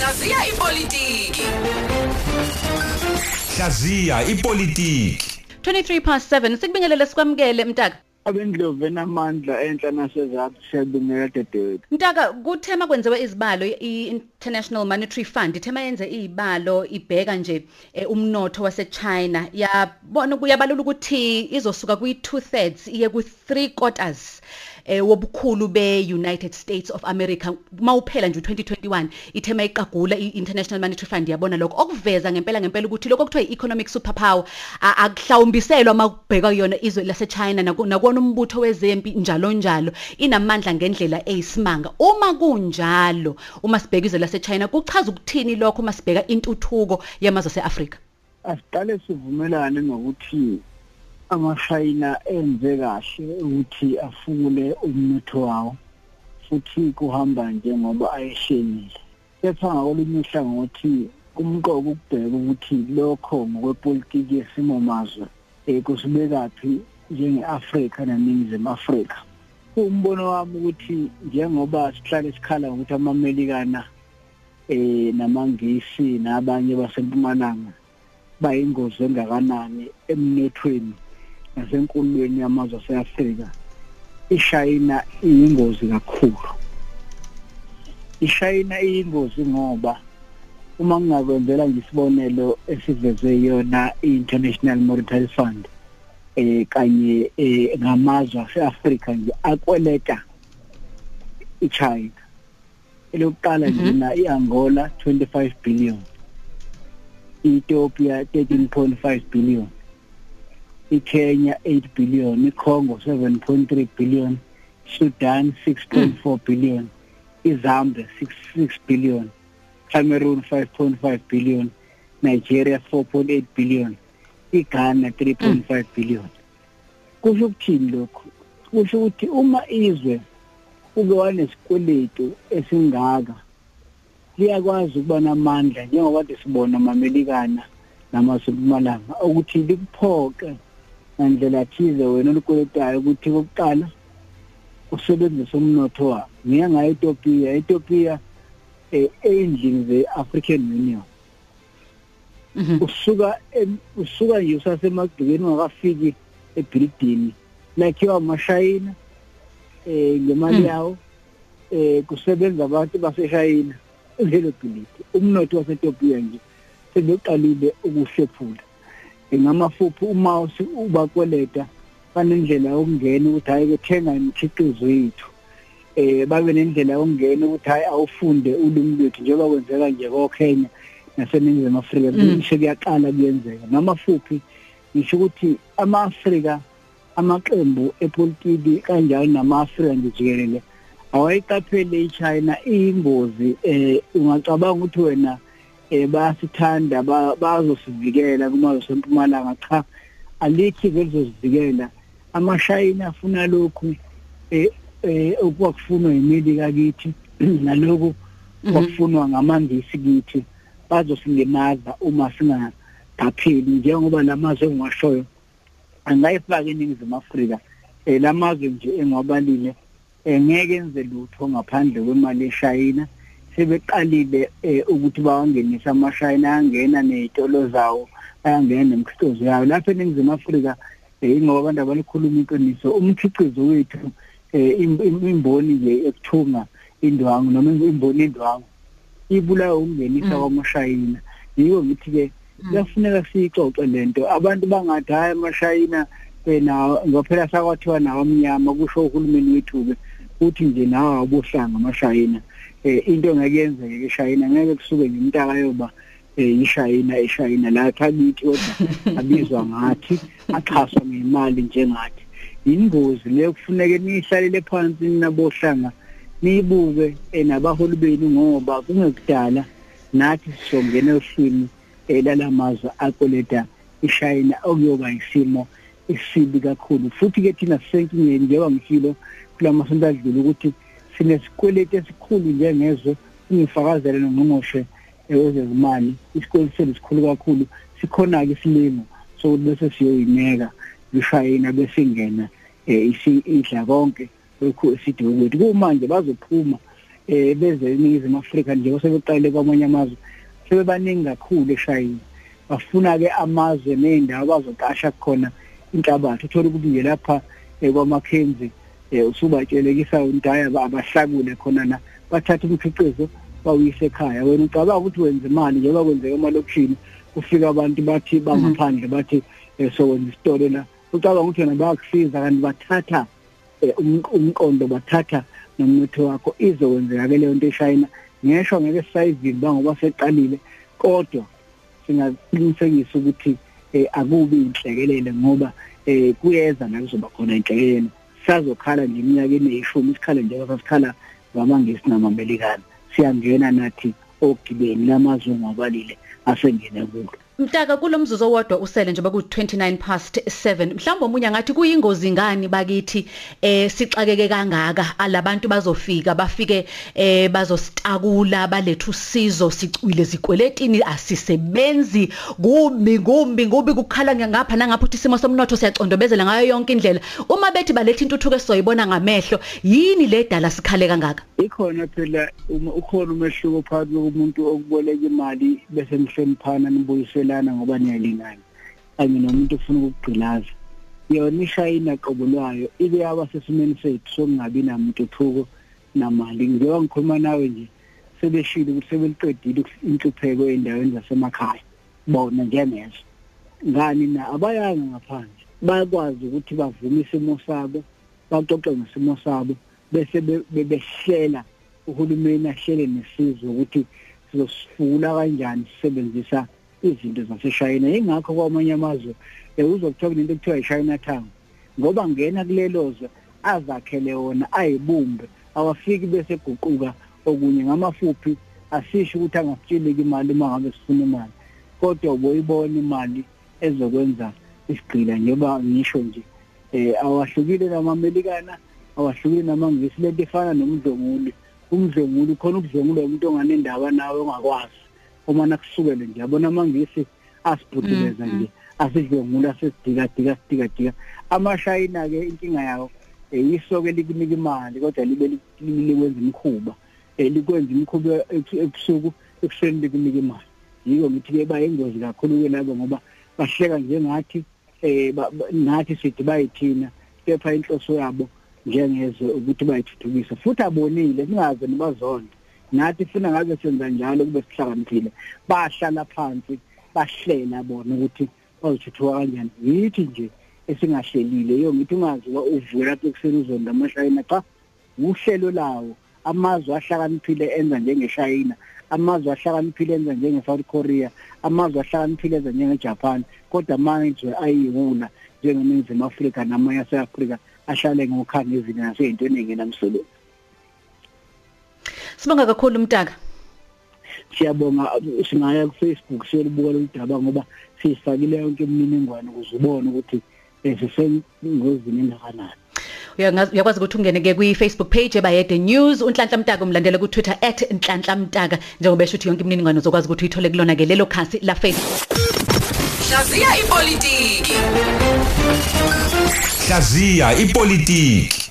Hlaziya ipolitiki. Hlaziya ipolitiki 23 past 7 sikubingelele sikwamukele mtaka. Abendlovu enamandla enhla nasezaphi siyabingelela dedewethu mtaka kuthema kwenziwe izibalo i-International Monetary Fund ithema yenze izibalo ibheka nje eh, umnotho waseChina. Yabona kuyabalula ukuthi izosuka kwi2 thirds iye ku3 quarters. Eh wobukhulu beUnited States of America. Mawuphela nje u2021 ithema iqagula iInternational Monetary Fund yabona lokho? Okuveza ngempela ngempela ukuthi lokho kuthiwa economic superpower a- akuhlawumbiselwa makubheka yona izwe laseChina naku- nakona umbutho wezempi njalo njalo inamandla ngendlela eyisimanga. Uma kunjalo uma sibheka izwe laseChina kuchaza ukuthini lokho uma sibheka intuthuko yamazwe aseAfrika? Asiqale sivumelane ngokuthi amashayina enze kahle ukuthi afule umnotho wawo futhi kuhamba njengoba ayehlelile. Kepha ngakolunye uhlangothi kumqoka ukubheka ukuthi lokho ngokwepolitiki yesimo mazwe eh kusibekaphi njenge-Afrika neningizimu Afrika. Umbono wami ukuthi njengoba sihlale sikhala ukuthi amamelikana eh namangisi nabanye basempumalanga bayingozi engakanani emnothweni nasenkulweni yamazwe aseAfrika iShayina iyingozi kakhulu. iShayina iyingozi ngoba uma kungakwenzela nje isibonelo esiveze yona iInternational Monetary Fund eh kanye eh, ngamazwe aseAfrika nje akweleta iChina. Elokuqala nje na iAngola 25 billion. iEthiopia 13.5 billion. iKenya 8 billion iCongo 7.3 billion Sudan 6.4 billion iZambia 6 billion Cameroon 5.5 billion Nigeria 4.8 billion iGhana 3.5 billion. Kusho ukuthini lokho kusho ukuthi uma izwe ube wanesikweletu esingaka liyakwazi ukuba namandla njengoba kade sibona amamelikana namasempumalanga ukuthi likuphoke ngandlela thize wena olukweletayo ukuthi kokuqala usebenzise umnotho wakho. Ngiya ngayo Ethiopia Ethiopia eh endlini ze-African Union. Mhm. Usuka usuka nje usasemagcikeni ungakafiki ebhilidini. Lakhiwa amashayina eh ngemali Mm. yawo eh kusebenza abantu baseshayina. Lelo bhilidi. Umnotho waseTopia nje sebeqalile ukuhlephula. Ngamafuphi uma usi- ubakweleta banendlela yokungena ukuthi hayi kethenga imikhiqizo yethu eh babe nendlela yokungena ukuthi hayi awufunde ulimi lwethu njengoba kwenzeka nje koKenya naseningizimu Afrika Mm. kusho kuyaqala kuyenzeka namafuphi ngisho ukuthi ama-Afrika amaqembu epolitiki kanjalo nama-Afrika nje jikelele awayiqaphele iChina iyingozi eh ungacabanga ukuthi wena eh bayasithanda ba- bazosivikela kumazwe sempumalanga cha alikho bezosivikela. Amashayina afuna lokhu eh eh okwakufunwa yimelika kithi naloku Mhm. kwakufunwa ngamangisi kithi bazosilimaza uma singaqapheli njengoba lamazwe engiwashoyo angayifaka iningizimu Afrika. Eh lamazwe nje engabalile engeke enze lutho ngaphandle kwemali eShayina. Sebeqalile eh, ukuthi bawangenisa amashayina angena nezitolo zawo ayangena nemikhiqizo yawo. Lapha eningizimu Afrika eh, ingoba abantu abalikhuluma iqiniso umkhiqizo wethu eh, im- im- imboni nje ekuthunga indwangu noma imboni indwangu ibulawa ukungenisa Mm. kwamashayina yiko ngithi ke kuyafuneka siyixoxe lento. Abantu bangathi hayi amashayina na ngophela sakwathiwa nawo amnyama kusho uhulumeni wethu ke uthi nje nawo abohlanga amashayina eh into ngekuyenzeke ke eShayina ngeke kusuke ngimntaka yoba eh iShayina eShayina la thabithi kodwa abizwa ngathi axhaswa ngemali njengathi. Ingozi le kufuneke nihlalele phansi nabohlanga nibuke nabaholi benu ngoba kungekudala nathi songena ohlwini elalamazwe akoleta iShayina okuyoba isimo esibi kakhulu. Futhi ke thina sisenkingeni njengoba ngishilo kulamasonto adlule ukuthi sinesikweleti esikhulu njengezwe singifakazele nongqongqoshe wezezimali. Isikweleti sethu sikhulu kakhulu. Sikhona ke isilimo sokuthi bese siyoyineka lishayina besingena eh isi idla konke lokhu esidwe kwethu kumanje bazophuma eh beze eNingizimu Afrika nje osebeqale kwamanye amazwe. Sebebaningi kakhulu eShayina bafuna ke amazwe nendawo bazoqasha khona inhlabathi. Uthola ukuthi nje lapha eh, kwaMackenzie eh usubatshelekisa untaya abahlakule khona na bathatha umkhiqizo bawuyise ekhaya. Wena ucabanga ukuthi wenza imali njengoba kwenzeka emalokishini kufika abantu bathi bangaphandle bathi eh, sokwenza isitolo la. Ucabanga ukuthi wena bayakusiza kanti bathatha eh, um- umqondo bathatha nomnotho wakho izokwenzeka ke leyo nto eShayina. Ngisho ngeke sisayivimba ngoba seqalile kodwa singaqinisekisa ukuthi eh, akubi inhlekelele ngoba eh, kuyeza la kuzoba khona inhlekelele. Sazokhala nje eminyakeni eyishumi isikhala nje sasikhala ngamangisi namamelikana siyangena nathi ogibeni lamazungu abalile asengene kulo. Mtaka kulomzuzu owodwa usele njengoba ku 29 past 7 mhlawumbe omunye ngathi kuyingozi ngani bakithi eh sixakeke kangaka? Alabantu bazofika bafike eh bazositakula baletha usizo sicwile zikweletini asisebenzi. Kumbi kumbi kubi kukhala ngapha nangapha uthi isimo somnotho siyacondobezela ngayo yonke indlela. Uma bethi baletha intuthuko esizoyibona ngamehlo yini le dala sikhale kangaka? Ikhona phela uma ukhona umehluko phakathi komuntu okuboleka imali bese nihloniphana nibuyiselana ngoba niyalingana kanye nomuntu ufuna ukugqilaza yona ishayina qobo lwayo ibe yaba sesimeni sethu sokungabi namntuthuko namali. Njengoba ngikhuluma nawe nje sebeshile ukuthi sebeliqedile inhlupheko endaweni zasemakhaya. Bona njengezo. Ngani na? Abayanga ngaphandle. Bayakwazi ukuthi bavume isimo sabo baxoxe ngesimo sabo bese be- be- behlela uhulumeni ahlele nesizwe ukuthi sizosifula kanjani sisebenzisa izinto zaseshayina. Ingakho kwamanye amazwe eh, uzokuthola into ekuthiwa i-China Town ngoba ngena kulelozwe azakhele wona ayibumbe awafiki bese guquka okunye ngamafuphi asisho ukuthi angasitsheleki imali uma ngabe sifuna imali. Kodwa boyibona imali ezokwenza isigqila njengoba ngisho nje eh awahlukile namamelikana awahlukile namangisi lento efana nomdlonguli. Umdlonguli khona ukudlongula umuntu onganendaba nawe ongakwazi. Uma nakusukele nje. Yabona amangisi asibhuduleza nje asidlongula sesidika dika sidika dika amashayina ke inkinga yawo eh, isoke likunika imali kodwa libe li- li- likwenza imkhuba eh, likwenza imkhuba ebu- ebusuku ekuseni likunika imali. Yiko ngithi ke bayingozi kakhulu ke labo ngoba bahleka njengathi eh ba- ba- nathi sithi bayithina kepha inhloso yabo njengezwe ukuthi bayithuthukisa futhi abonile singaze nibazonde. Nathi funa ngabe senza njalo kube sihlakaniphile. Bahlala phansi bahlela bona ukuthi bazithuthuka kanjani. Yithi nje esingahlelile yo ngithi ungazi uba uvuke lapho ekuseni uzonda amashayina cha uhlelo lawo amazwe ahlakaniphile enza njengeshayina amazwe ahlakaniphile enza njenge-south korea amazwe ahlakaniphile enza njenge-japan kodwa amazwe ayiwula njengeningizimu afrika namanye ase-afrika ahlale ngokhanga ezini nasey'ntweni engenamsebenzi Sibonga kakhulu Mtaka. Siyabonga singaya ku-facebook siyolibukela udaba ngoba siyifakile yonke imininingwane ukuze ubone ukuthi eh, sisengozini engakanani. Uyangazi- uyakwazi ukuthi ungene ke kwi Facebook page ebayede news. Unhlanhla mtaka umlandele ku Twitter @nhlanhla mtaka njengoba esho ukuthi yonke imininingwane uzokwazi ukuthi uyithole kulona ke lelo khasi la Facebook. Hlaziya ipolitiki. Hlaziya ipolitiki.